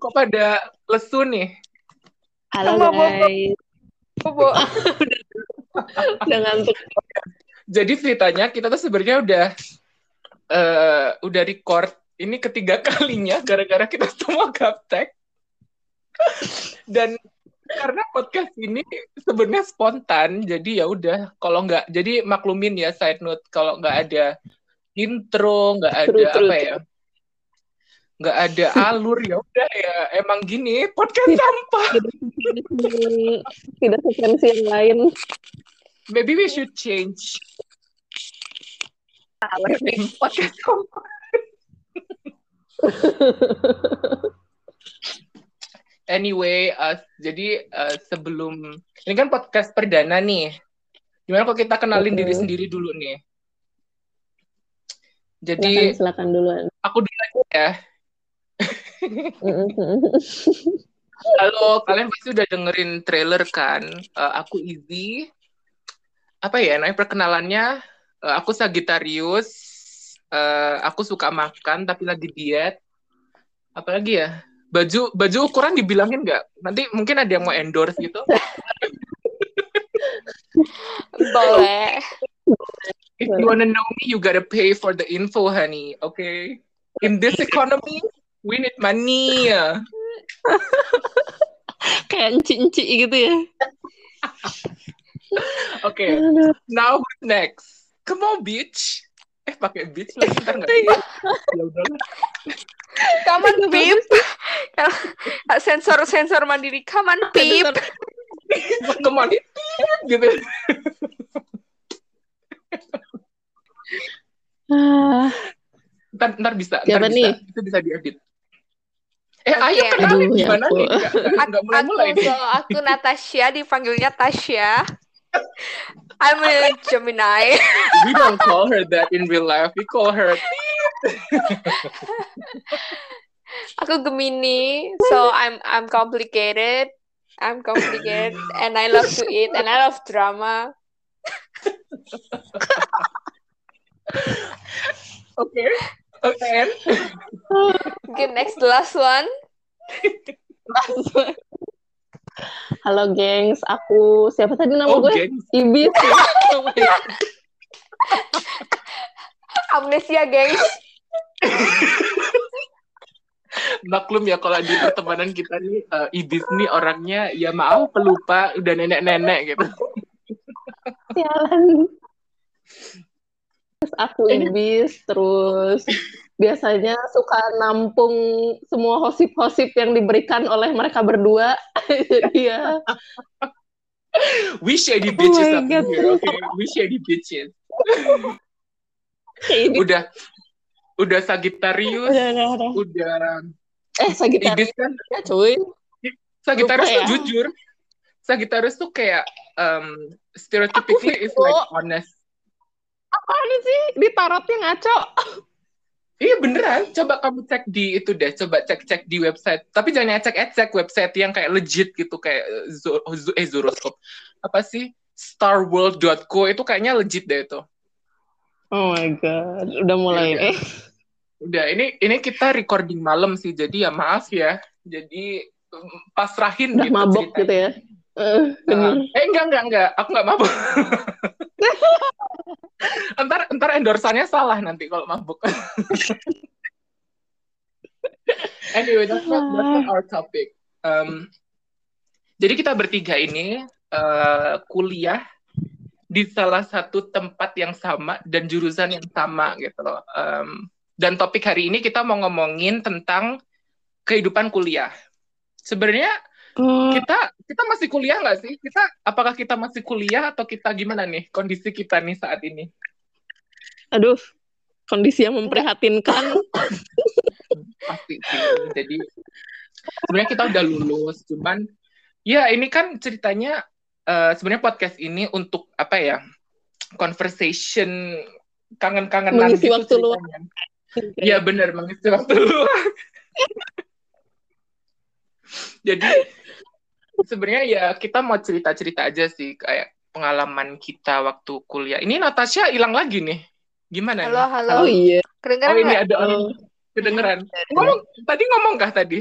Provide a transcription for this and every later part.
Kok pada lesu nih? Halo Sama guys. Bobo. Udah ngantuk. Jadi ceritanya kita tuh sebenarnya udah eh udah record ini ketiga kalinya gara-gara kita semua gaptek. Dan karena podcast ini sebenarnya spontan, jadi ya udah kalau nggak jadi maklumin ya side note kalau nggak ada intro, nggak ada True, true, apa ya, nggak ada alur ya udah ya emang gini podcast sampah. Tidak sequensi yang lain. Maybe we should change podcast sampah. Anyway, uh, jadi uh, sebelum ini kan podcast perdana nih. Gimana kalau kita kenalin diri Betul. sendiri dulu nih? Silakan, Jadi silakan duluan. aku dulu aja ya. Halo, kalian pasti udah dengerin trailer kan? Uh, aku Izzy. Apa ya? Nah, perkenalannya uh, aku Sagittarius. Uh, aku suka makan tapi lagi diet. Apalagi ya? Baju baju ukuran dibilangin nggak? Nanti mungkin ada yang mau endorse gitu. Boleh. If you wanna know me, you gotta pay for the info, honey. Okay? In this economy, we need money. Kayak enci-enci gitu ya. Okay. Aduh. Now who's next? Come on, bitch. Eh, pakai bitch lagi ntar nggak? Ya udahlah. Come on, Pip. Sensor-sensor mandiri. Come on, Pip. Come on, gitu. Ah, Ntar, ntar bisa, Siapa ntar nih? bisa. Itu bisa diedit. Eh, Oke. ayo kenalin Aduh, ya gimana ampun. nih? Nggak- Nggak mulai-mulai Aku, nih. so, aku Natasha, dipanggilnya Tasya. I'm a Gemini. We don't call her that in real life. We call her Aku Gemini, so I'm I'm complicated. I'm complicated, and I love to eat, and I love drama. Okay. Okay. Okay, next, the last one. Halo gengs, aku siapa tadi nama Oh, gue? gengs. Ibis. Oh. Amnesia, gengs. Maklum ya kalau di pertemanan kita nih eh, Ibis nih orangnya ya maaf pelupa udah nenek-nenek gitu. Sialan. Terus aku Ibis, terus biasanya suka nampung semua hosip-hosip yang diberikan oleh mereka berdua. Jadi ya, We shady Oh bitches my up God. here, okay? We shady bitches. Udah udah Sagittarius, Udah, udah, udah. udah Eh, Sagittarius Ibis kan ya, cuy. Sagittarius Lupa tuh ya. jujur. Sagittarius tuh kayak um, stereotypically is like honest. Apaan sih? Di tarotnya ngaco. Iya beneran, coba kamu cek di itu deh, coba cek-cek di website. Tapi jangan ecek-ecek website yang kayak legit gitu kayak eh, zo, zo- eh Zoroskop. Apa sih? starworld.co itu kayaknya legit deh itu. Oh my god, udah mulai Iya. eh. Udah, ini ini kita recording malam sih, jadi ya maaf ya. Jadi pasrahin Udah gitu mabok ceritanya. gitu ya. Eh, bener. Uh, eh enggak enggak enggak, aku enggak mabuk. entar entar endorsannya salah nanti kalau mabuk. anyway, that's not, that's not our topic. Um, jadi kita bertiga ini uh, kuliah di salah satu tempat yang sama dan jurusan yang sama gitu loh. Um, dan topik hari ini kita mau ngomongin tentang kehidupan kuliah. Sebenarnya kita kita masih kuliah nggak sih? Kita apakah kita masih kuliah atau kita gimana nih kondisi kita nih saat ini? aduh, kondisi yang memprihatinkan. Pasti sih. Jadi sebenarnya kita udah lulus, cuman ya ini kan ceritanya eh, sebenarnya podcast ini untuk apa ya? Conversation kangen-kangenan Mengisi gitu waktu luang. Iya benar mengisi waktu luang. Jadi sebenarnya ya kita mau cerita-cerita aja sih kayak pengalaman kita waktu kuliah. Ini Natasha hilang lagi nih. Gimana Halo, nih? halo. Oh iya. Kedengeran Oh ini ada orang kedengeran. Ngomong tadi ngomong kah tadi?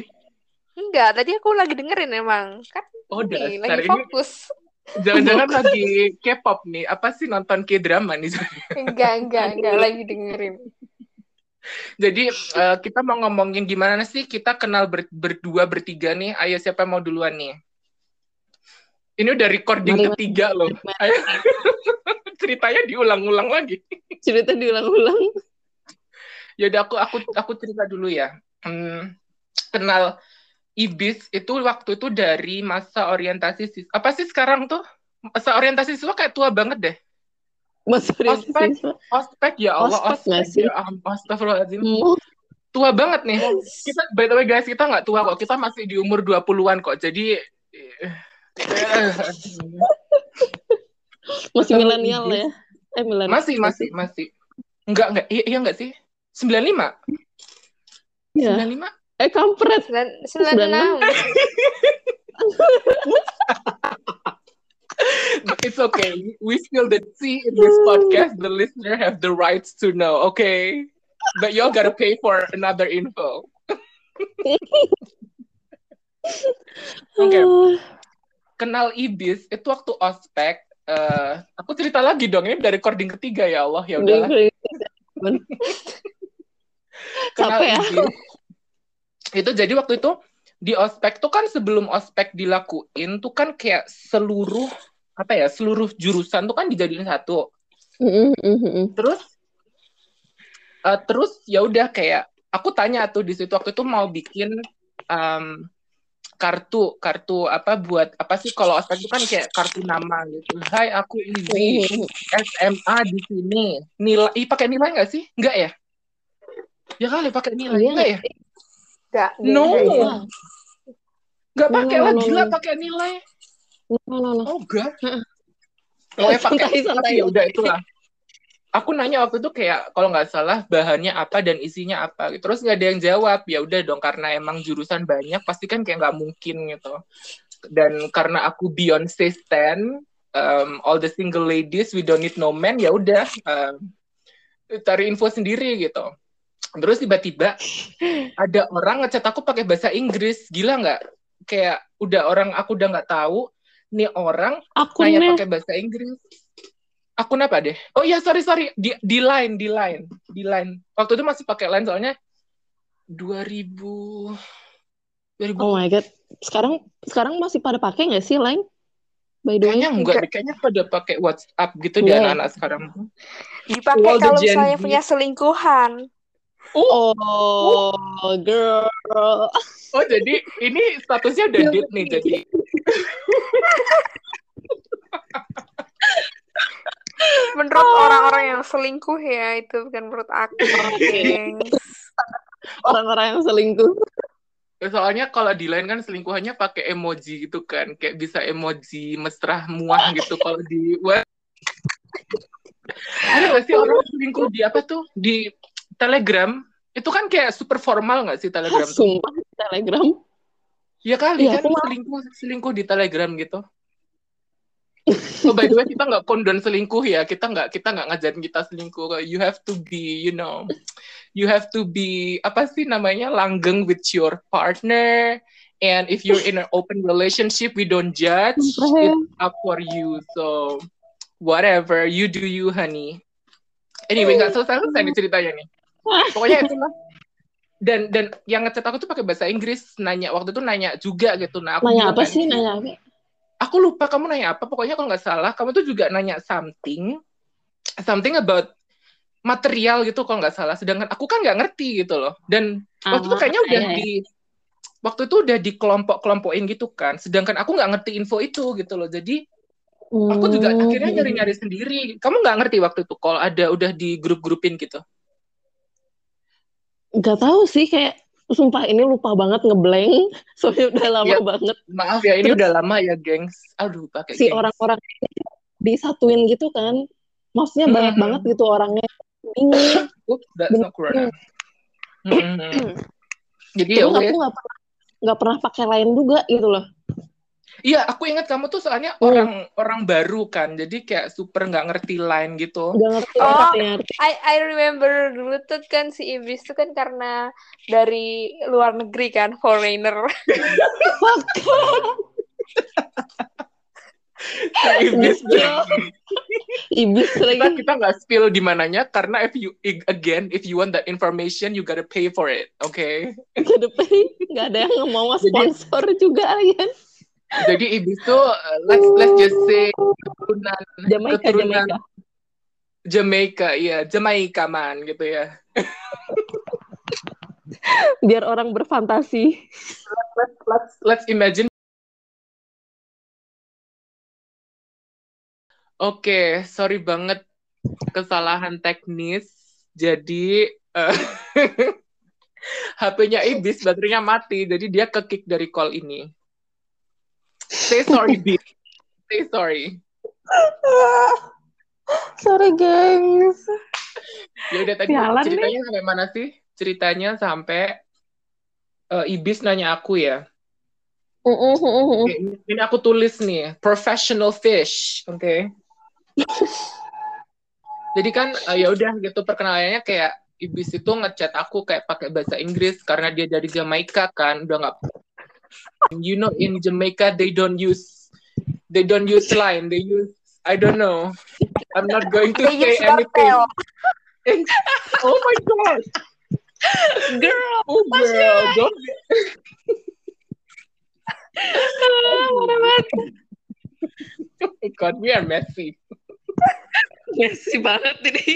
Enggak, tadi aku lagi dengerin emang. Kan Oh, nih, lagi ini fokus. jangan-jangan lagi K-pop nih. Apa sih nonton K-drama nih? Enggak, enggak, enggak lagi dengerin. Jadi eh, kita mau ngomongin gimana sih kita kenal ber- berdua bertiga nih. Ayo siapa yang mau duluan nih? Ini udah recording Mari, ketiga loh. Ayo. Ceritanya diulang-ulang lagi. Cerita diulang-ulang. Yaudah aku aku aku cerita dulu ya. Hmm, kenal Ibis itu waktu itu dari masa orientasi siswa. Apa sih sekarang tuh? Masa orientasi siswa kayak tua banget deh. Ospek, ospek ya Allah, ospek, ospek sih? ya Allah, astagfirullahaladzim. Hmm. Tua banget nih. Kita, by the way guys, kita nggak tua kok. Kita masih di umur 20-an kok. Jadi... masih milenial ya? Eh, milenial. Masih, masih, masih. Enggak, enggak. Iya, iya enggak sih? 95? Ya. 95? Eh, kampret. 96. We spill the tea in this podcast. The listener have the rights to know, okay? But y'all gotta pay for another info. Oke. Kenal Ibis itu waktu ospek. eh, aku cerita lagi dong. Ini dari recording ketiga ya Allah ya udahlah. Kenal Capek ya? Ibis. Itu jadi waktu itu di ospek tuh kan sebelum ospek dilakuin tuh kan kayak seluruh apa ya seluruh jurusan tuh kan dijadiin satu. Mm, mm, mm, mm. terus eh, terus ya udah kayak aku tanya tuh di situ waktu itu mau bikin em, kartu kartu apa buat apa sih kalau ospek itu kan kayak kartu nama gitu. Hai aku Izzy SMA di sini. Nilai ih, pakai nilai nggak sih? Nggak ya? Ya kali pakai nilai Iya nggak ya? Enggak. No. Nggak pakai lah gila pakai nilai No, no, no. oh enggak. Heeh. oh ya pakai Santai, ya udah itulah. Aku nanya waktu itu kayak kalau nggak salah bahannya apa dan isinya apa. Gitu. terus nggak ada yang jawab. Ya udah dong karena emang jurusan banyak pasti kan kayak nggak mungkin gitu. Dan karena aku Beyonce stan um, all the single ladies we don't need no man ya udah um, cari info sendiri gitu. Terus tiba-tiba ada orang ngechat aku pakai bahasa Inggris. Gila nggak? Kayak udah orang aku udah nggak tahu nih orang nanya Akunnya pakai bahasa Inggris. Akun apa deh? Oh iya sorry sorry di di line di line di line. Waktu itu masih pakai line soalnya 2000 2000 Oh my god. Sekarang sekarang masih pada pakai nggak sih Line? By the way. kayaknya enggak deh, kayaknya pada pakai WhatsApp gitu deh Iya. anak-anak sekarang. Dipakai kalau Gen misalnya Z. punya selingkuhan. Oh, girl. Oh jadi ini statusnya udah date nih jadi Menurut orang-orang yang selingkuh ya, itu bukan menurut aku. Orang-orang yang selingkuh. soalnya kalau di line kan selingkuhannya pakai emoji gitu kan kayak bisa emoji mesra muah gitu kalau di web. Ada nggak sih orang selingkuh di apa tuh? Di Telegram? Itu kan kayak super formal nggak sih Telegram tuh? Sumpah Telegram. ya kali Iya, kan selingkuh selingkuh di Telegram gitu oh by the way kita nggak kondon selingkuh ya. Kita nggak kita nggak ngajarin kita selingkuh. You have to be you know you have to be apa sih namanya langgeng with your partner. And if you're in an open relationship we don't judge. It's up for you. So whatever you do you honey. Anyway nggak selesai selesai nih ceritanya nih. Pokoknya itu lah dan dan yang ngechat aku tuh pakai bahasa Inggris. Nanya waktu itu nanya juga gitu. Nah aku Nanya apa sih? Nanya apa? Aku lupa kamu nanya apa pokoknya kalau nggak salah kamu tuh juga nanya something something about material gitu kalau nggak salah. Sedangkan aku kan nggak ngerti gitu loh. Dan waktu itu Ah, kayaknya udah iya, iya. di waktu itu udah dikelompok-kelompokin gitu kan. Sedangkan aku nggak ngerti info itu gitu loh. Jadi aku juga Hmm. akhirnya nyari-nyari sendiri. Kamu nggak ngerti waktu itu kalau ada udah di grup-grupin gitu? Gak tahu sih kayak sumpah ini lupa banget ngeblank soalnya udah lama Iya. banget maaf ya ini Terus- udah lama ya gengs aduh pakai si gengs. orang-orang ini disatuin gitu kan maksudnya banyak Hmm. banget gitu orangnya bingung Oops, that's not corona. Mm-mm. Jadi ya terus aku nggak pernah nggak pernah pakai lain juga gitu loh Iya, aku ingat kamu tuh soalnya Hmm. orang orang baru kan, jadi kayak super nggak ngerti line gitu. Udah ngerti Oh. I I remember dulu tuh kan si Iblis tuh kan karena dari luar negeri kan foreigner. Iblis Iblis kita lagi. kita nggak spill di mananya karena if you again if you want that information you gotta pay for it, oke? Ke depan nggak ada yang mau sponsor juga kan. Jadi iblis tuh uh, let's let's just say keturunan Jamaika keturunan Jamaika. Jamaica, iya Jamaica man gitu ya. Biar orang berfantasi. Let's let's let's imagine. Oke, sorry banget kesalahan teknis. Jadi eh, HP-nya Ibis baterainya mati, jadi dia ke-kick dari call ini. Say sorry, Ibis. Say sorry. Sorry gengs. Ya udah tadi Sialan ceritanya sampai mana sih? Ceritanya sampai eh, Ibis nanya aku ya. Oke, ini, ini aku tulis nih, professional fish, oke. Jadi kan eh, ya udah gitu perkenalannya kayak Ibis itu ngechat aku kayak pakai bahasa Inggris karena dia dari Jamaika kan, udah nggak. You know in Jamaica they don't use they don't use line, they use I don't know. I'm not going to say anything. Oh my god. Girl. Oh girl, don't Oh my god, we are messy. Messi banget ini.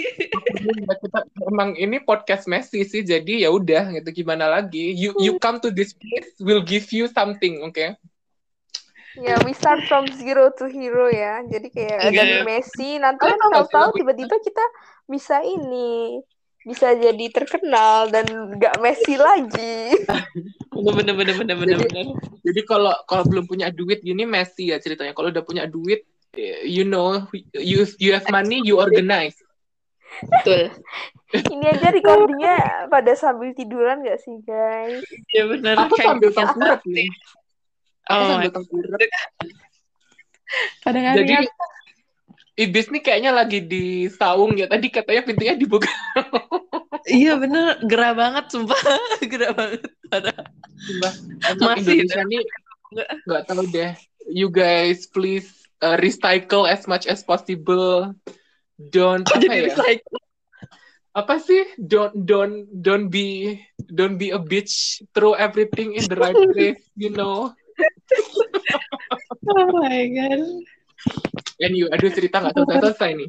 Ya, kita emang ini podcast Messi sih jadi ya udah gitu gimana lagi you you come to this place we'll give you something oke Ya, we start from zero to hero ya. Jadi kayak Enggak dari ya. Messi, nanti kan tahu-tahu tiba-tiba kita bisa ini, bisa jadi terkenal dan nggak Messi lagi. Bener bener bener bener bener. Jadi- bener. jadi kalau kalau belum punya duit gini Messi ya ceritanya kalau udah punya duit you know you you have money you organize Betul. Ini aja recordingnya pada sambil tiduran nggak sih guys? Iya bener. aku Kayak- sambil tengkurap nih aku Oh, sambil tengkurap pada jadi. Ibis nih kayaknya lagi di saung ya tadi katanya pintunya dibuka Iya bener, gerah banget sumpah. gerah banget. Pada Sumpah, emang Masih Indonesia nih nggak tahu deh. You guys please uh, recycle as much as possible. Don't kok apa jadi ya? recycle. Apa sih? Don't don't don't be don't be a bitch. Throw everything in the right place. You know. Oh my god. And you, aduh cerita nggak selesai selesai nih.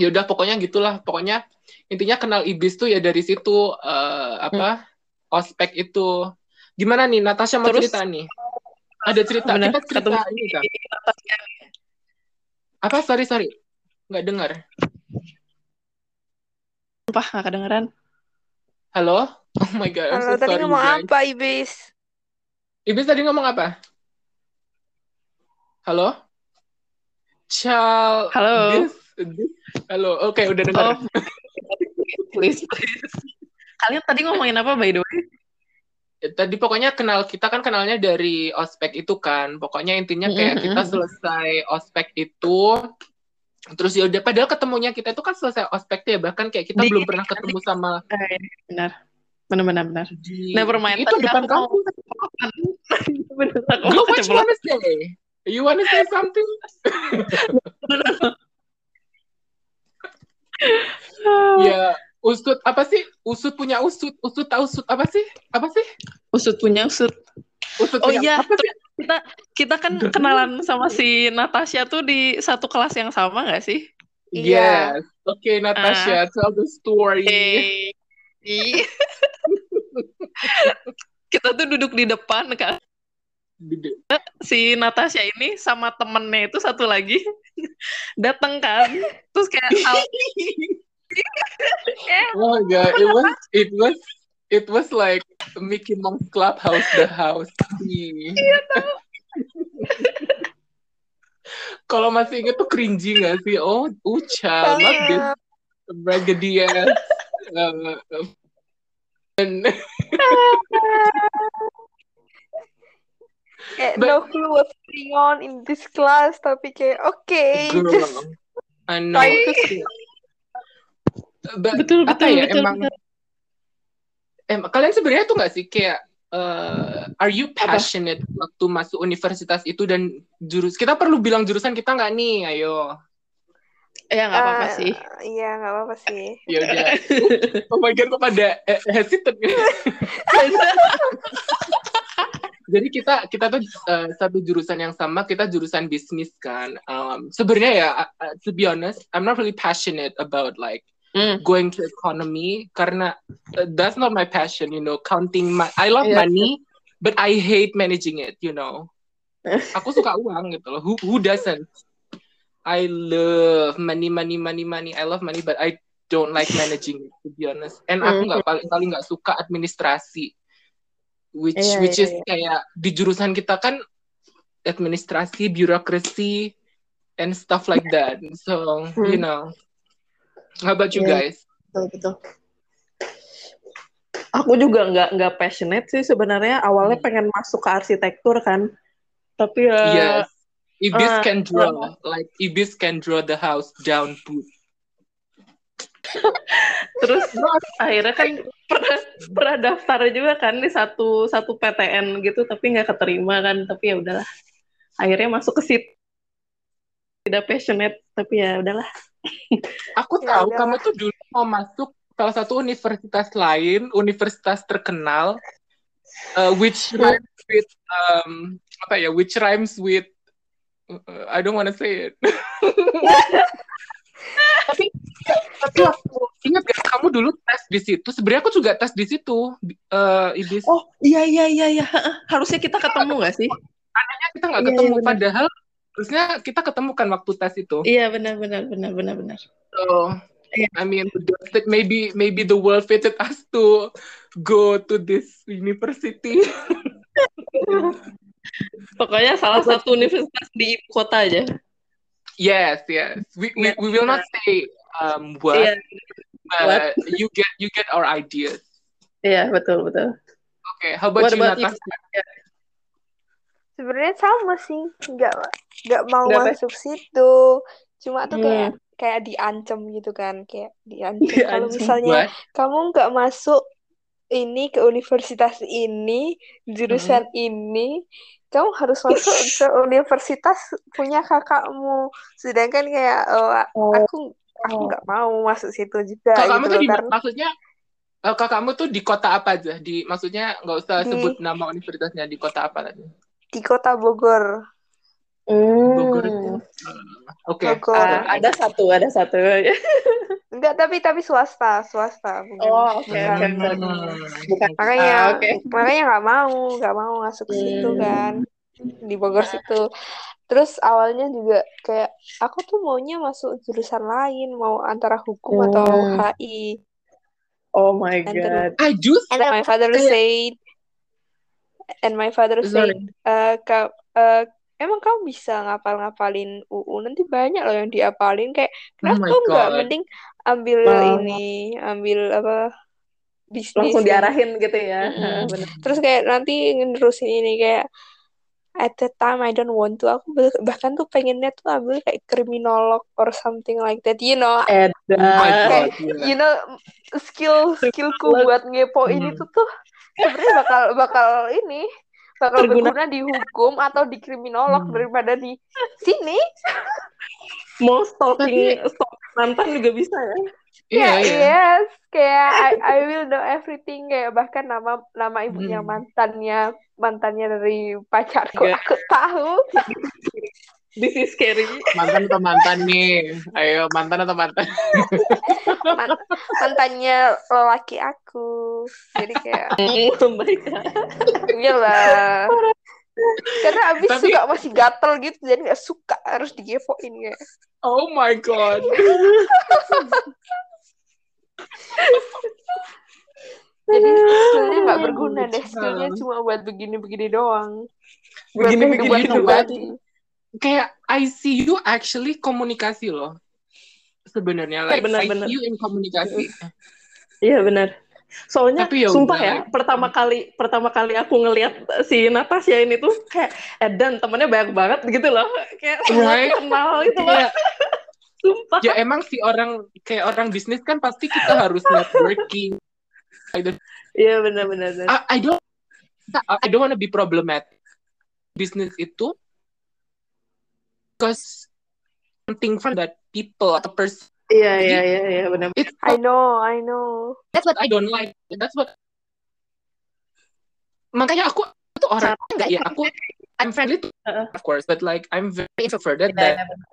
Ya udah pokoknya gitulah. Pokoknya intinya kenal iblis tuh ya dari situ uh, apa ospek itu. Gimana nih Natasha mau Terus? cerita nih? Ada cerita Bener, kita cerita ini kan? Apa sorry sorry nggak dengar. Sumpah gak kedengeran. Halo? Oh my god, I'm Halo, so tadi sorry ngomong guys. apa Ibis? Iblis tadi ngomong apa? Halo? Ciao. Halo. This- this- Halo, oke udah dengar. Oh, please, please. Kalian tadi ngomongin apa by the way? Tadi pokoknya kenal kita kan kenalnya dari ospek itu kan. Pokoknya intinya kayak kita selesai ospek itu terus ya udah padahal ketemunya kita itu kan selesai ospek ya bahkan kayak kita Di- belum pernah ketemu sama Eh, benar. Benar benar benar. di Never mind. itu depan kampus. benar aku Go, wanna say? You wanna say something? Ya, usut apa sih? Usut punya usut. Usut tahu usut apa sih? Apa sih? Usut punya usut. Usut Oh punya iya, apa sih? kita kita kan kenalan sama si Natasha tuh di satu kelas yang sama nggak sih? Iya. Yes. Oke, Natasha, tell the story. Iya. kita tuh duduk di depan kan. Si Natasha ini sama temennya itu satu lagi datang kan. Terus kayak Oh my god, it was it was it was like Mickey Mouse Clubhouse the house. Iya Kalau masih inget tuh cringy gak sih? Oh, Ucha, love this raggedy ass. Uh, and Eh, But- no clue what going on in this class tapi kayak oke Girl, just I know. try to sleep. But Betul, apa betul, ya betul, emang betul. em kalian sebenarnya tuh nggak sih kayak eh, are you passionate waktu masuk universitas itu dan jurus kita perlu bilang jurusan kita nggak nih ayo Ya nggak apa-apa Eh, sih. Iya nggak apa-apa sih. ya udah oh my god kok pada eh, hesitant gitu. jadi kita kita tuh eh, satu jurusan yang sama kita jurusan bisnis kan um, sebenarnya ya uh, to be honest I'm not really passionate about like Hmm. going to economy karena uh, that's not my passion you know counting my I love Iya. money but I hate managing it you know. Aku suka uang gitu loh. Who who doesn't? I love money money money money. I love money but I don't like managing it to be honest. And aku nggak paling paling nggak suka administrasi which Iya, which iya, is kayak di jurusan kita kan administrasi birokrasi and stuff like that. So you Hmm. know how about you Iya. guys? Betul betul. Aku juga nggak nggak passionate sih sebenarnya. Awalnya Hmm. pengen masuk ke arsitektur kan. Tapi ya Yes. Ibis uh, can draw, like Ibis can draw the house down put. terus akhirnya kan pernah pernah daftar juga kan di satu satu PTN gitu tapi nggak keterima kan. Tapi ya udahlah. Akhirnya masuk ke situ. Tidak passionate tapi ya udahlah Aku Ya tahu udahlah. kamu tuh dulu mau masuk salah satu universitas lain, universitas terkenal, uh, which rhymes with um, apa ya, which rhymes with uh, I don't wanna say it. tapi tapi aku ingat gak kamu dulu tes di situ? Sebenarnya aku juga tes di situ, uh, Ibis. oh iya iya iya iya harusnya kita ketemu nggak sih kita nggak iya, ketemu, iya, benar. padahal harusnya kita ketemu kan waktu tes itu. iya benar benar benar benar benar So, I mean, that maybe maybe the world fitted us to go to this university. pokoknya salah satu universitas di ibu kota aja yes, yes. We we, we will not say um what, iya but you get you get our ideas. iya betul betul Okay, how about What you, about you? Natasha? Sebenarnya sama sih, nggak nggak mau Pe? masuk situ. Cuma tuh Hmm. kayak kayak diancam gitu kan, kayak diancam. Kalau misalnya What? kamu nggak masuk ini ke universitas ini, jurusan Hmm. ini, kamu harus masuk ke universitas punya kakakmu. Sedangkan kayak oh, Oh. aku aku Oh. nggak mau masuk situ juga Kakakmu gitu tuh di karena maksudnya eh, kakakmu tuh di kota apa aja? Di maksudnya nggak usah Di- sebut nama universitasnya di kota apa tadi? Di kota Bogor. Bogor Hmm. itu. Oke. Bogor. Ah, ada satu ada satu Enggak, tapi tapi swasta, swasta. bukan- Oh, oke, bukan- oke, oke. Hmm. bukan Makanya, Ah, oke makanya nggak mau, nggak mau masuk ke situ Hmm. kan di Bogor situ. Terus awalnya juga kayak aku tuh maunya masuk jurusan lain, mau antara hukum atau Hmm. HI. oh my And god I just And then my father said, and my father said, eh, ka- eh, emang kamu bisa ngapal-ngapalin UU? Nanti banyak loh yang diapalin. Kayak Oh kenapa kamu nggak mending ambil Oh. ini, ambil apa bisnis? langsung diarahin gitu ya bener. Terus kayak nanti nerusin ini kayak at that time I don't want to. Aku bah- bahkan tuh pengennya tuh ambil kayak kriminolog or something like that. You know, Eda Oh God. kayak you know skill skillku buat ngepoin Hmm. itu tuh sebenarnya bakal bakal ini bakal Berguna. berguna di hukum atau di kriminolog Hmm. daripada di sini. mau stalking stalking mantan juga bisa ya Iya, Ya, iya. yes, kayak I, I will know everything kayak bahkan nama nama ibunya Hmm. mantannya mantannya dari pacarku Iya. aku tahu. this is scary Mantan atau mantan nih? Ayo, mantan atau mantan? Man- mantannya lelaki aku. Jadi kayak oh my god iyalah. Karena abis Tapi- suka masih gatel gitu jadi nggak suka harus digepoin kayak. Oh my God. Jadi sebenarnya nggak berguna deh. Skillnya cuma buat begini-begini doang. Buat Begini-begini doang. Kayak ICU actually komunikasi loh. Sebenarnya like benar, ICU benar. in komunikasi. iya benar Soalnya Tapi ya sumpah udah. ya, pertama kali pertama kali aku ngelihat si Natasha ini tuh kayak Edan temennya banyak banget gitu loh. Kayak Right. kenal gitu loh. Sumpah. ya emang sih orang kayak orang bisnis kan pasti kita harus networking. I Iya benar-benar. I, I don't I don't want to be problematic. Bisnis itu because something from that people atau person Iya iya iya iya benar. it's I know, I know. that's what I don't like. That's what makanya aku tuh orang enggak ya aku I'm friendly to, Uh-uh. of course but like I'm very introverted Iya, dan iya, benar.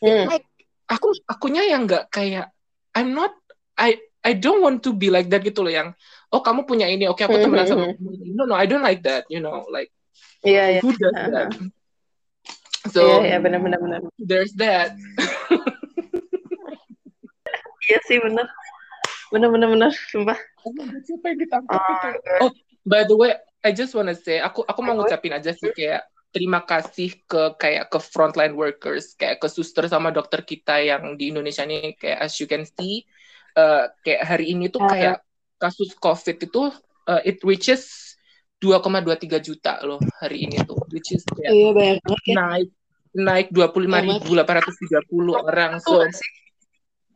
Hmm. like aku akunya yang nggak kayak I'm not I I don't want to be like that gitu loh yang oh kamu punya ini oke aku temenan sama Mhm. kamu no no I don't like that you know like Iya iya. who does Uh-huh. that so Iya iya benar-benar benar. there's that Iya sih benar. Benar-benar benar. Sumpah. siapa yang ditangkap Oh, itu oh by the way I just wanna say aku aku mau ngucapin aja sih kayak terima kasih ke kayak ke frontline workers kayak ke suster sama dokter kita yang di Indonesia ini kayak as you can see uh, kayak hari ini tuh Ah. kayak kasus COVID itu uh, it reaches 2,23 juta loh hari ini tuh which is kayak Iya banyak banget ya. naik naik 25.830 orang so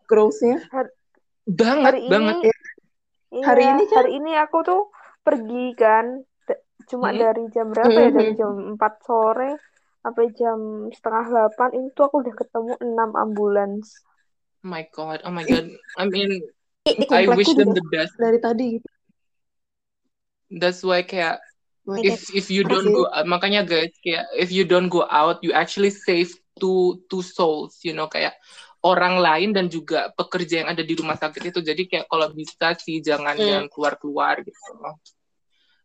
growth-nya. banget Hari ini, banget iya, Hari ini kan- hari ini aku tuh pergi kan, cuma Hmm. dari jam berapa ya? Dari Mhm. jam 4 sore sampai jam setengah 8 itu aku udah ketemu 6 ambulans. oh my god oh my god I mean Di I komplekku wish them the best dari tadi gitu. That's why kayak if if you don't go makanya guys kayak if you don't go out you actually save two two souls you know kayak orang lain dan juga pekerja yang ada di rumah sakit itu. Jadi kayak kalau bisa sih jangan Hmm. yang keluar keluar gitu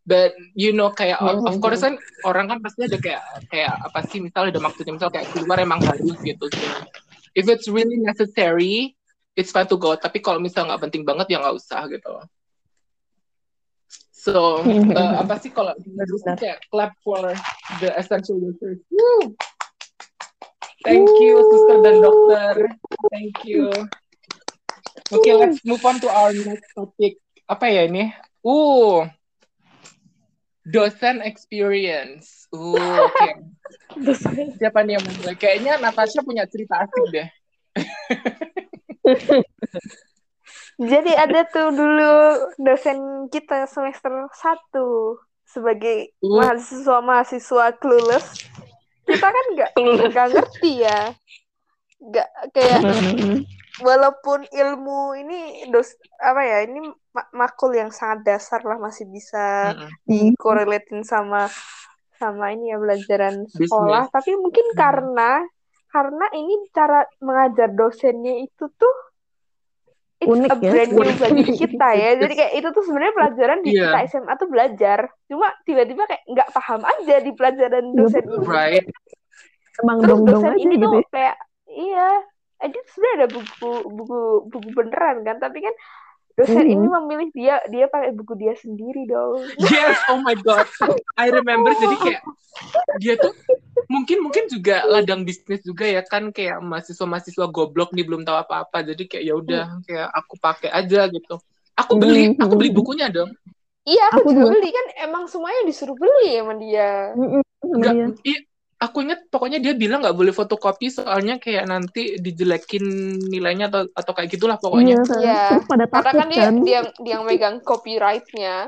but you know kayak of- of Hmm. course kan orang kan pasti ada kayak kayak apa sih misal ada maksudnya misal kayak keluar emang harus gitu so, if it's really necessary it's fine to go. Tapi kalau misal nggak penting banget ya nggak usah gitu so uh, apa sih kalau kayak clap for the essential workers. Woo! thank you suster dan dokter. Thank you. Oke let's move on to our next topic. Apa ya ini? Uh dosen experience. Uh oke siapa nih yang mau mulai? Kayaknya Natasha punya cerita asik deh Jadi ada tuh dulu dosen kita semester 1 sebagai mahasiswa-mahasiswa clueless. Kita kan nggak nggak ngerti ya. Nggak kayak walaupun ilmu ini dos apa ya ini ma- makul yang sangat dasar lah masih bisa dikorelatin sama sama ini ya pelajaran sekolah tapi mungkin Hmm. karena karena ini cara mengajar dosennya itu tuh it's Unik a ya. brand new Unik. bagi kita ya jadi kayak itu tuh sebenarnya pelajaran di Iya. kita SMA tuh belajar cuma tiba-tiba kayak nggak paham aja di pelajaran Iya, dosen ini right Emang terus dong-dong dosen ini gitu tuh ya. kayak iya jadi sebenarnya ada buku buku buku beneran kan tapi kan dosen ini memilih dia dia pakai buku dia sendiri dong Yes, oh my god. I remember jadi kayak dia tuh mungkin mungkin juga ladang bisnis juga ya kan kayak mahasiswa-mahasiswa goblok nih belum tahu apa-apa. Jadi kayak ya udah kayak aku pakai aja gitu. Aku beli, aku beli bukunya dong. iya aku, Aku juga beli kan emang semuanya disuruh beli sama dia Enggak, dia. Aku inget pokoknya dia bilang nggak boleh fotokopi soalnya kayak nanti dijelekin nilainya atau atau kayak gitulah pokoknya. kan. Iya. Terus pada karena takut kan dia kan. dia dia yang megang copyrightnya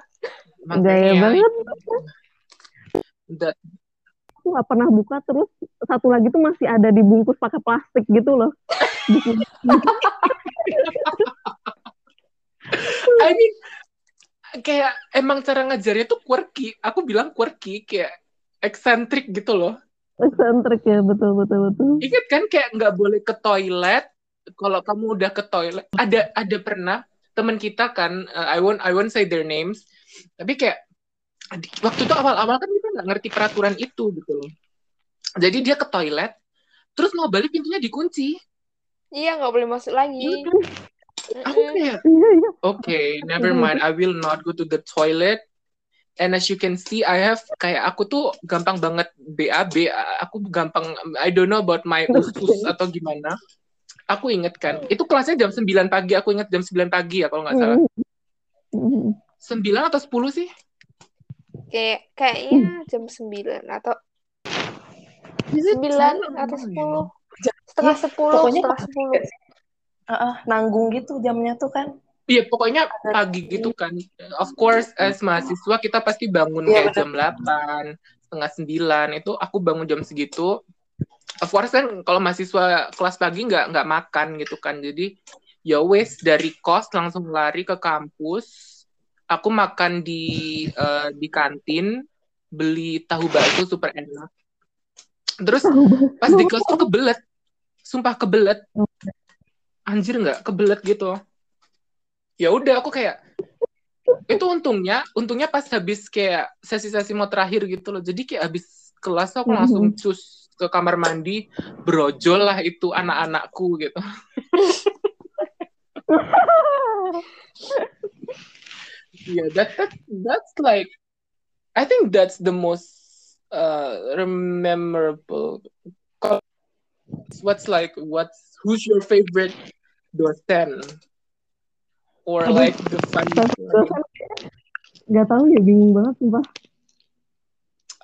Gaya banget. that- Aku nggak pernah buka terus satu lagi tuh masih ada dibungkus pakai plastik gitu loh. I mean kayak emang cara ngajarnya tuh quirky. Aku bilang quirky kayak eksentrik gitu loh. Eksentrik ya, betul betul betul. Ingat kan kayak nggak boleh ke toilet. Kalau kamu udah ke toilet, ada ada pernah teman kita kan, uh, I won't I won't say their names, tapi kayak di- waktu itu awal-awal kan kita nggak ngerti peraturan itu gitu loh. Jadi dia ke toilet, terus mau balik pintunya dikunci. iya nggak boleh masuk lagi Iya kan? Aku kayak, Iya iya. okay, never mind, I will not go to the toilet. And as you can see, I have kayak aku tuh gampang banget BAB. Aku gampang, I don't know about my usus atau gimana. Aku inget kan, itu kelasnya jam 9 pagi. Aku inget jam 9 pagi ya kalau nggak salah. Mm. Mm. 9 atau 10 sih? Kayak kayaknya jam 9 atau 9 atau 10. Setengah 10, pokoknya setengah 10. Heeh, nanggung gitu jamnya tuh kan. Iya, pokoknya pagi gitu kan. Of course, as mahasiswa kita pasti bangun Iya, kayak jam 8, setengah 9. Itu aku bangun jam segitu. Of course kan kalau mahasiswa kelas pagi nggak nggak makan gitu kan. Jadi ya wes dari kos langsung lari ke kampus. Aku makan di eh, di kantin, beli tahu bakso super enak. Terus pas di kelas tuh kebelet. Sumpah kebelet. Anjir nggak kebelet gitu. Ya udah aku kayak itu untungnya, untungnya pas habis kayak sesi-sesi mau terakhir gitu loh. Jadi kayak habis kelas aku Mhm. langsung cus ke kamar mandi, brojol lah itu anak-anakku gitu. Yeah, that, that that's like I think that's the most uh memorable. What's like what's who's your favorite dosen? Or like the Dosen Gak tahu ya, bingung banget sumpah.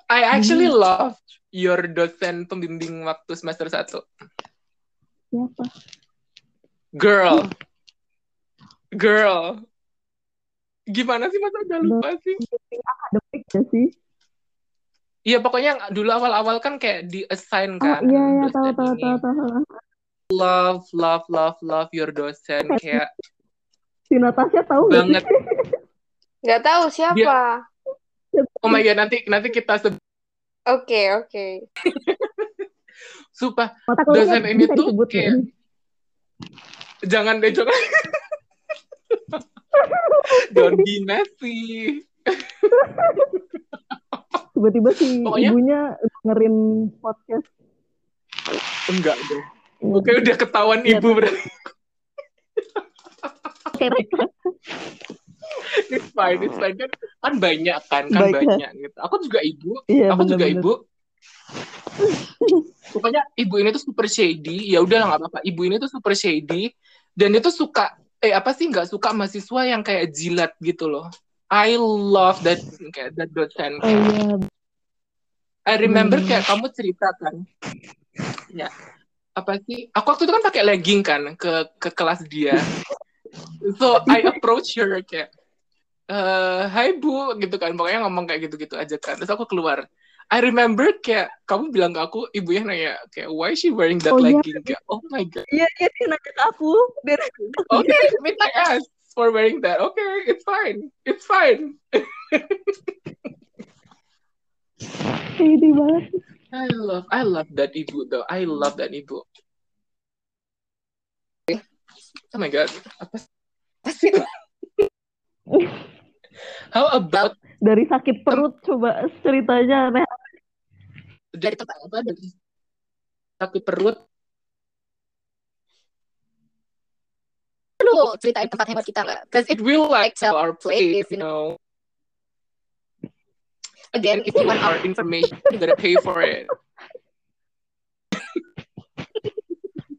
I actually love your dosen pembimbing waktu semester 1. Siapa? Girl. Girl. Gimana sih masa udah lupa sih? Akademik ya sih? Iya pokoknya dulu awal-awal kan kayak di assign Oh kan iya, iya, tahu, tahu, tahu, tahu. Love, love, love, love your dosen kayak Si Natasha tahu nggak banget. sih? Nggak tahu siapa. Oh my god nanti nanti kita sebut Oke, oke. sumpah Mata kuliahnya dosen ini tuh kayak jangan deh jangan. Don't be messy. Tiba-tiba si Pokoknya- ibunya dengerin podcast. Enggak deh. Oke udah ketahuan Iya, ibu berarti. It's fine, it's fine kan kan banyak kan kan Banyak. banyak gitu. Aku juga ibu, Iya, aku juga bener-bener. ibu. Pokoknya ibu ini tuh super shady. Ya udah nggak apa-apa. Ibu ini tuh super shady dan itu suka eh apa sih nggak suka mahasiswa yang kayak jilat gitu loh. I love that kayak that dosen. Oh iya, I remember Hmm. kayak kamu cerita kan. Ya. Apa sih? Aku waktu itu kan pakai legging kan ke ke kelas dia. So I approach her kayak eh Hai Bu gitu kan. Pokoknya ngomong kayak gitu-gitu aja kan. Terus aku keluar. I remember kayak kamu bilang ke aku, ibunya nanya kayak why is she wearing that Oh, iya. legging? Kayak oh my god. iya iya dia nanya ke aku. Dia Okay, minta ass for wearing that. Okay, it's fine. It's fine. banget. I love I love that ibu though. I love that ibu. Oh my god. Apa sih? How about Dari sakit perut coba ceritanya aneh. dari tempat apa dari sakit perut? Lu ceritain tempat hemat kita nggak? Because It will like tell our place, you know. Again, if you want our information, you gotta pay for it.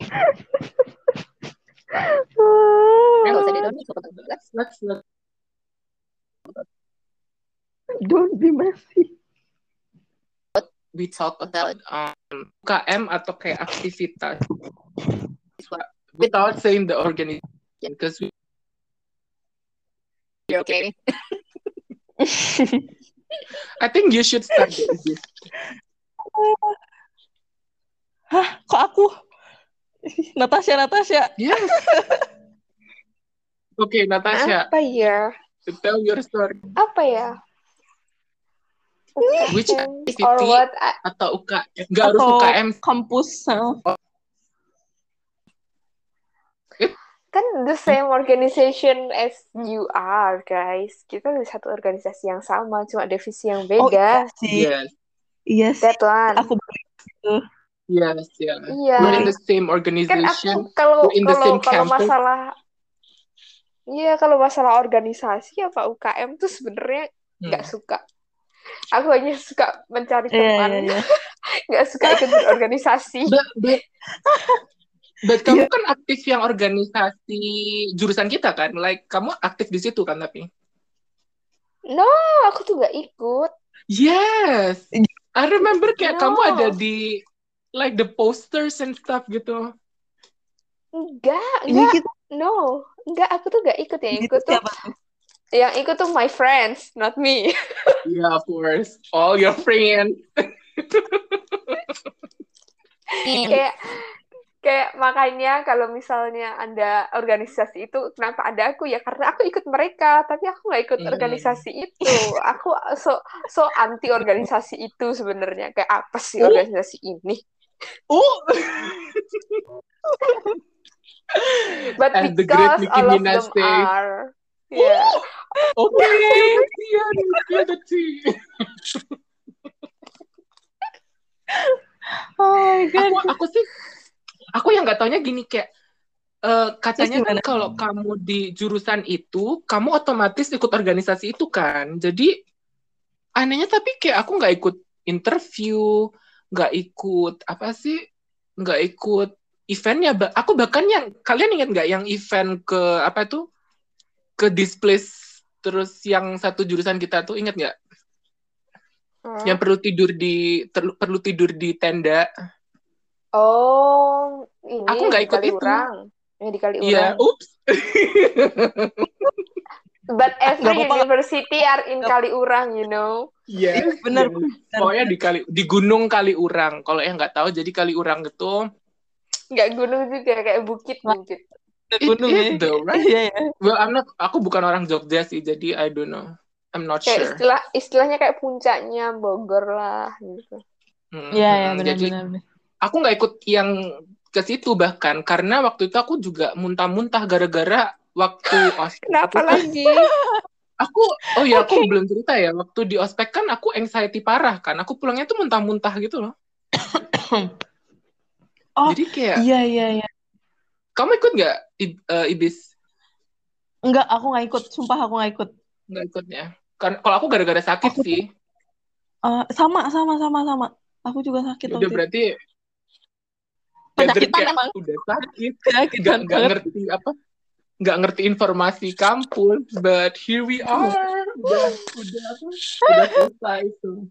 nggak usah didon Let's let's let's Don't be messy. we talk about um KM atau kayak aktivitas without saying the organization because we You're okay. I think you should start. Hah, kok aku? Natasha, Natasha. Yes. Okay, Natasha, Apa ya? tell your story. Apa ya? Which Or activity what? I- atau UKM? Nggak harus Atau UKM. kampus. uh, Kan the same organization as you are, guys. Kita di satu organisasi yang sama, cuma divisi yang Oh iya beda. sih. Yes, Iya sih. That one. Aku yes, yes. Iya. We're in the same Kan organization. aku kalau We're in the kalau same kalau campus. masalah Iya, kalau masalah organisasi apa UKM tuh sebenarnya Hmm. nggak suka. Aku hanya suka mencari Iya, teman, iya, iya. nggak suka ikut berorganisasi. But, but, but kamu kan aktif yang organisasi jurusan kita kan? Like kamu aktif di situ kan tapi? No, aku tuh gak ikut. Yes. I remember kayak No. kamu ada di like the posters and stuff gitu. Enggak, Iya enggak. gitu. No, enggak. Aku tuh gak ikut. Yang Gitu ikut tuh, yang ikut tuh my friends, not me. Yeah, of course. All your friends. kayak kayak makanya kalau misalnya ada organisasi itu kenapa ada aku ya karena aku ikut mereka tapi aku nggak ikut Hmm. organisasi itu aku so so anti organisasi itu sebenarnya kayak apa sih Oh. organisasi ini Oh. but As the great Nicki all of Minaj them says. are yeah Okay. Yeah, yeah, the tea. Oh my god. Aku aku sih aku yang nggak taunya gini kayak eh, katanya kan kalau kamu di jurusan itu kamu otomatis ikut organisasi itu kan. Jadi anehnya tapi kayak aku nggak ikut interview, nggak ikut apa sih, nggak ikut eventnya. Aku bahkan yang kalian ingat nggak yang event ke apa tuh ke displace terus yang satu jurusan kita tuh ingat nggak? Hmm. Yang perlu tidur di ter- perlu tidur di tenda. oh ini Aku nggak ikut itu. Kaliurang ya di Kaliurang Iya, ups. but every Nggak apa-apa. university are in Kaliurang you know Iya, Bener, yes. bener. Pokoknya di kali di Gunung Kaliurang. Kalau yang nggak tahu, jadi Kaliurang itu nggak gunung juga kayak bukit it Gunung ya. though, right? Iya ya. Well, I'm not. Aku bukan orang Jogja sih, jadi I don't know. I'm not kayak sure. istilah istilahnya kayak puncaknya Bogor lah gitu Hmm, Iya ya hmm. benar Jadi benar. benar. aku nggak ikut yang ke situ bahkan karena waktu itu aku juga muntah-muntah gara-gara waktu ospek. kenapa Aku lagi Aku, oh ya aku belum cerita ya. Waktu di ospek kan aku anxiety parah kan. Aku pulangnya tuh muntah-muntah gitu loh. Oh, Jadi kayak, Iya iya iya. kamu ikut nggak eh, Ibis? Enggak, aku nggak ikut. Sumpah aku nggak ikut. Nggak ikutnya. Karena kalau aku gara-gara sakit Aku- sih. Eh, sama sama sama sama. Aku juga sakit Udah berarti Penyakitan kayak emang. udah sakit, nggak banget. ngerti apa, nggak ngerti informasi kampus, but here we are, udah udah apa, udah selesai itu.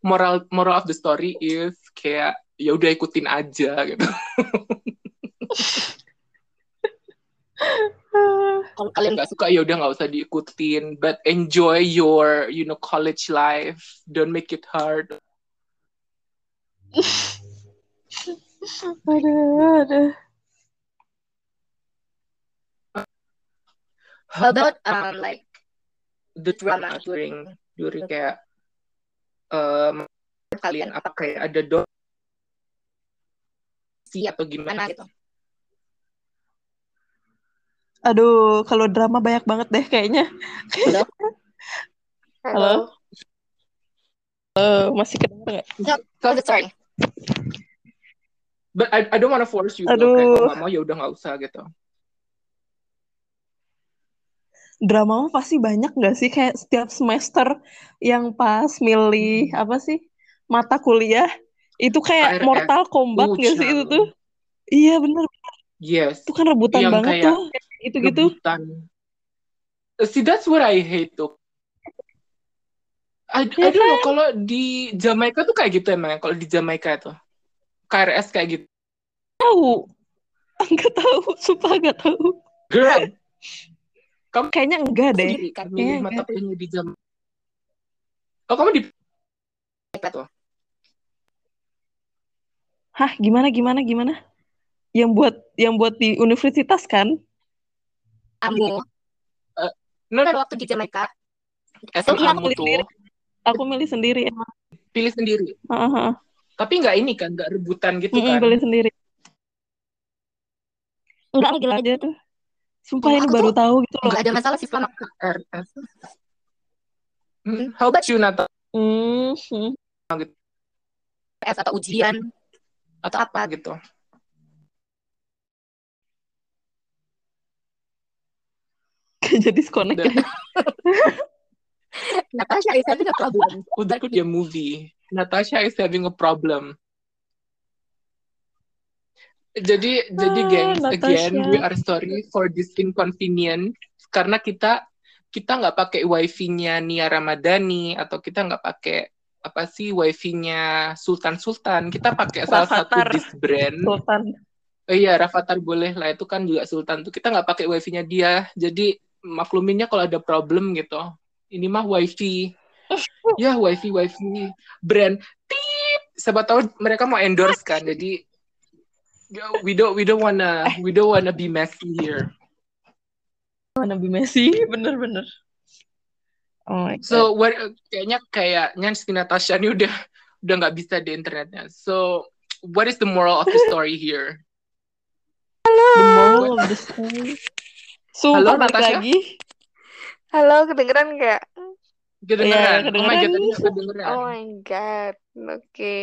Moral moral of the story is kayak ya udah ikutin aja gitu. Kalau kalian nggak suka ya udah nggak usah diikutin, but enjoy your you know college life, don't make it hard. Aduh, aduh. How about um like the drama during during kayak um, kalian apa kayak ada do si atau gimana mana gitu? Aduh, kalau drama banyak banget deh kayaknya. Halo? Halo? Eh, masih kedengar nggak? Oh, sorry. but I, I don't wanna force you. Aduh. kayak kalau nggak mau ya udah nggak usah gitu Drama pasti banyak nggak sih? Kayak setiap semester yang pas milih apa sih mata kuliah itu kayak KRS. Mortal Kombat nggak sih itu tuh? Iya bener, yes itu kan rebutan Yang banget tuh. Itu gitu. rebutan Uh, see that's what I hate tuh I, I Ya don't know kalau di Jamaika tuh kayak gitu emang kalau di Jamaika itu KRS kayak gitu Tahu? Enggak tahu, sumpah enggak tahu. girl Kayaknya enggak deh. Sendiri kan. milih mata kuliahnya di jam oh kamu di tuh Hah, gimana gimana gimana? Yang buat yang buat di universitas kan? Kamu no, kan waktu di Jamaika. SMA Iya, kamu milih tuh sendiri. Aku milih sendiri emang. pilih sendiri Heeh, heeh. tapi nggak ini kan nggak rebutan gitu Mm-mm, kan pilih sendiri. Enggak, Gila aja tuh. Sumpah ini aku baru tahu gitu loh. Enggak ada masalah sih selama KRS Hmm, how about you Nata Hmm, hmm. PS atau ujian atau apa gitu Kayak jadi disconnect ya. Natasha is having a problem. udah ikut dia movie Natasha is having a problem jadi jadi Ah, gengs Natasha. again we are sorry for this inconvenience. Karena kita kita nggak pakai wifi-nya Nia Ramadhani atau kita nggak pakai apa sih wifi-nya Sultan Sultan kita pakai salah satu disk brand. Sultan. oh iya Rafathar boleh lah itu kan juga Sultan tuh. Kita nggak pakai wifi-nya dia. Jadi makluminnya kalau ada problem gitu ini mah wifi. Ya wifi wifi brand. Tip! Siapa tahu mereka mau endorse kan jadi we don't we don't wanna we don't wanna be messy here Oh, Nabi Messi, bener-bener. Oh my God. So what kayaknya kayaknya si Natasha ini udah udah nggak bisa di internetnya. So what is the moral of the story here? The moral of the story. Halo, Sumpah balik Natasha? lagi. Halo, kedengeran nggak? Kedengeran? Iya, Oh my kedengeran. god, tadi nggak kedengeran. Oh my god. Oke.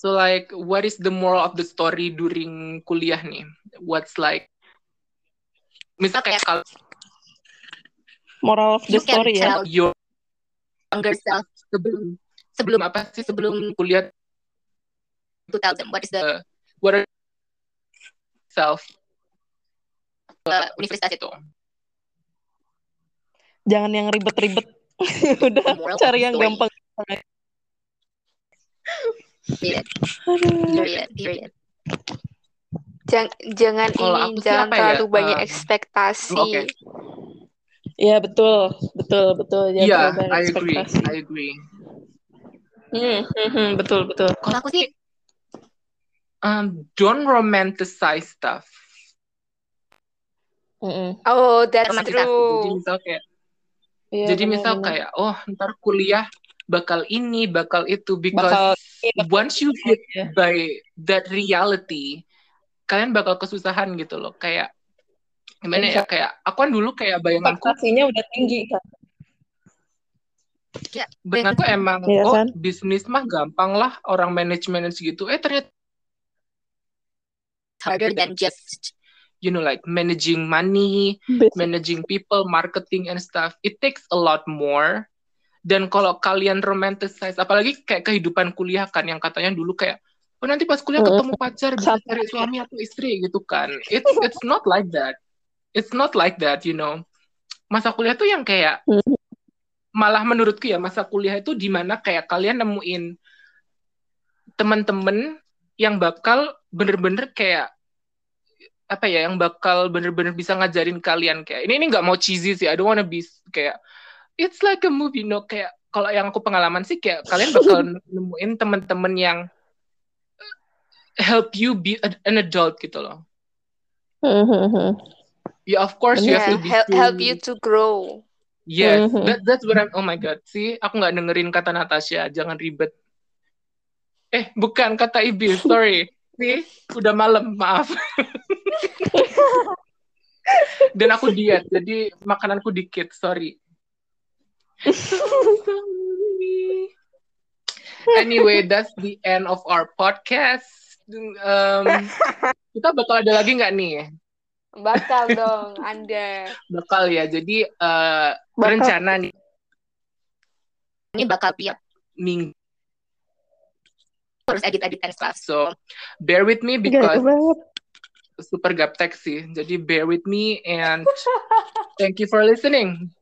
So like what is the moral of the story during kuliah nih? What's like misal kayak kalau Moral of the You can story ya. tell your younger self sebelum sebelum apa sih sebelum kuliah to tell them what is the what are self uh, universitas itu. Jangan yang ribet-ribet. Udah Moral cari yang story. gampang. Jangan jangan ini jangan ya, terlalu banyak um, ekspektasi. oke. Iya betul, betul, betul. Jangan Iya, terlalu banyak I agree, ekspektasi. I agree. Hmm, hmm, hmm, betul, betul. Kalau aku sih Um, don't romanticize stuff. Mm-mm. Oh, that's Romantisasi. Jadi true. misal kayak Iya, Jadi misal kayak, oh ntar kuliah bakal ini, bakal itu, because Bakal- once you hit Iya. by that reality, kalian bakal kesusahan gitu loh. Kayak gimana ya? Kayak aku kan dulu kayak bayanganku, ekspektasinya udah tinggi kan. bayanganku emang, Iya oh kan? bisnis mah gampang lah, orang manajemen segitu. Eh ternyata harder than just you know like managing money, managing people, marketing and stuff, it takes a lot more. Dan kalau kalian romanticize, apalagi kayak kehidupan kuliah kan, yang katanya dulu kayak, oh nanti pas kuliah ketemu pacar bisa cari suami atau istri gitu kan. It's it's not like that. It's not like that, you know. Masa kuliah tuh yang kayak, Mm. malah menurutku ya masa kuliah itu di mana kayak kalian nemuin teman-teman yang bakal bener-bener kayak apa ya yang bakal bener-bener bisa ngajarin kalian kayak ini ini nggak mau cheesy sih I don't wanna be kayak it's like a movie no? Kayak kalau yang aku pengalaman sih kayak kalian bakal nemuin teman-teman yang help you be an adult gitu loh. Ya of course you Yeah, have to be help, too- help you to grow. yes Mhm. that, that's what I'm oh my god sih aku nggak dengerin kata Natasha jangan ribet. Eh bukan kata Ibis sorry. Sih udah malam maaf. Dan aku diet jadi makananku dikit sorry anyway that's the end of our podcast. Um, kita bakal ada lagi nggak nih? Bakal dong, Anda. bakal ya jadi eh, Bakal. rencana nih. Ini bakal tiap minggu. Terus edit-edit and stuff. so bear with me because super gaptek sih. Jadi bear with me and thank you for listening.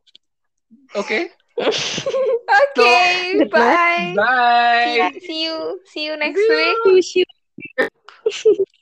Okay Okay, Good luck. bye. bye See you. See you next See week. Wish you-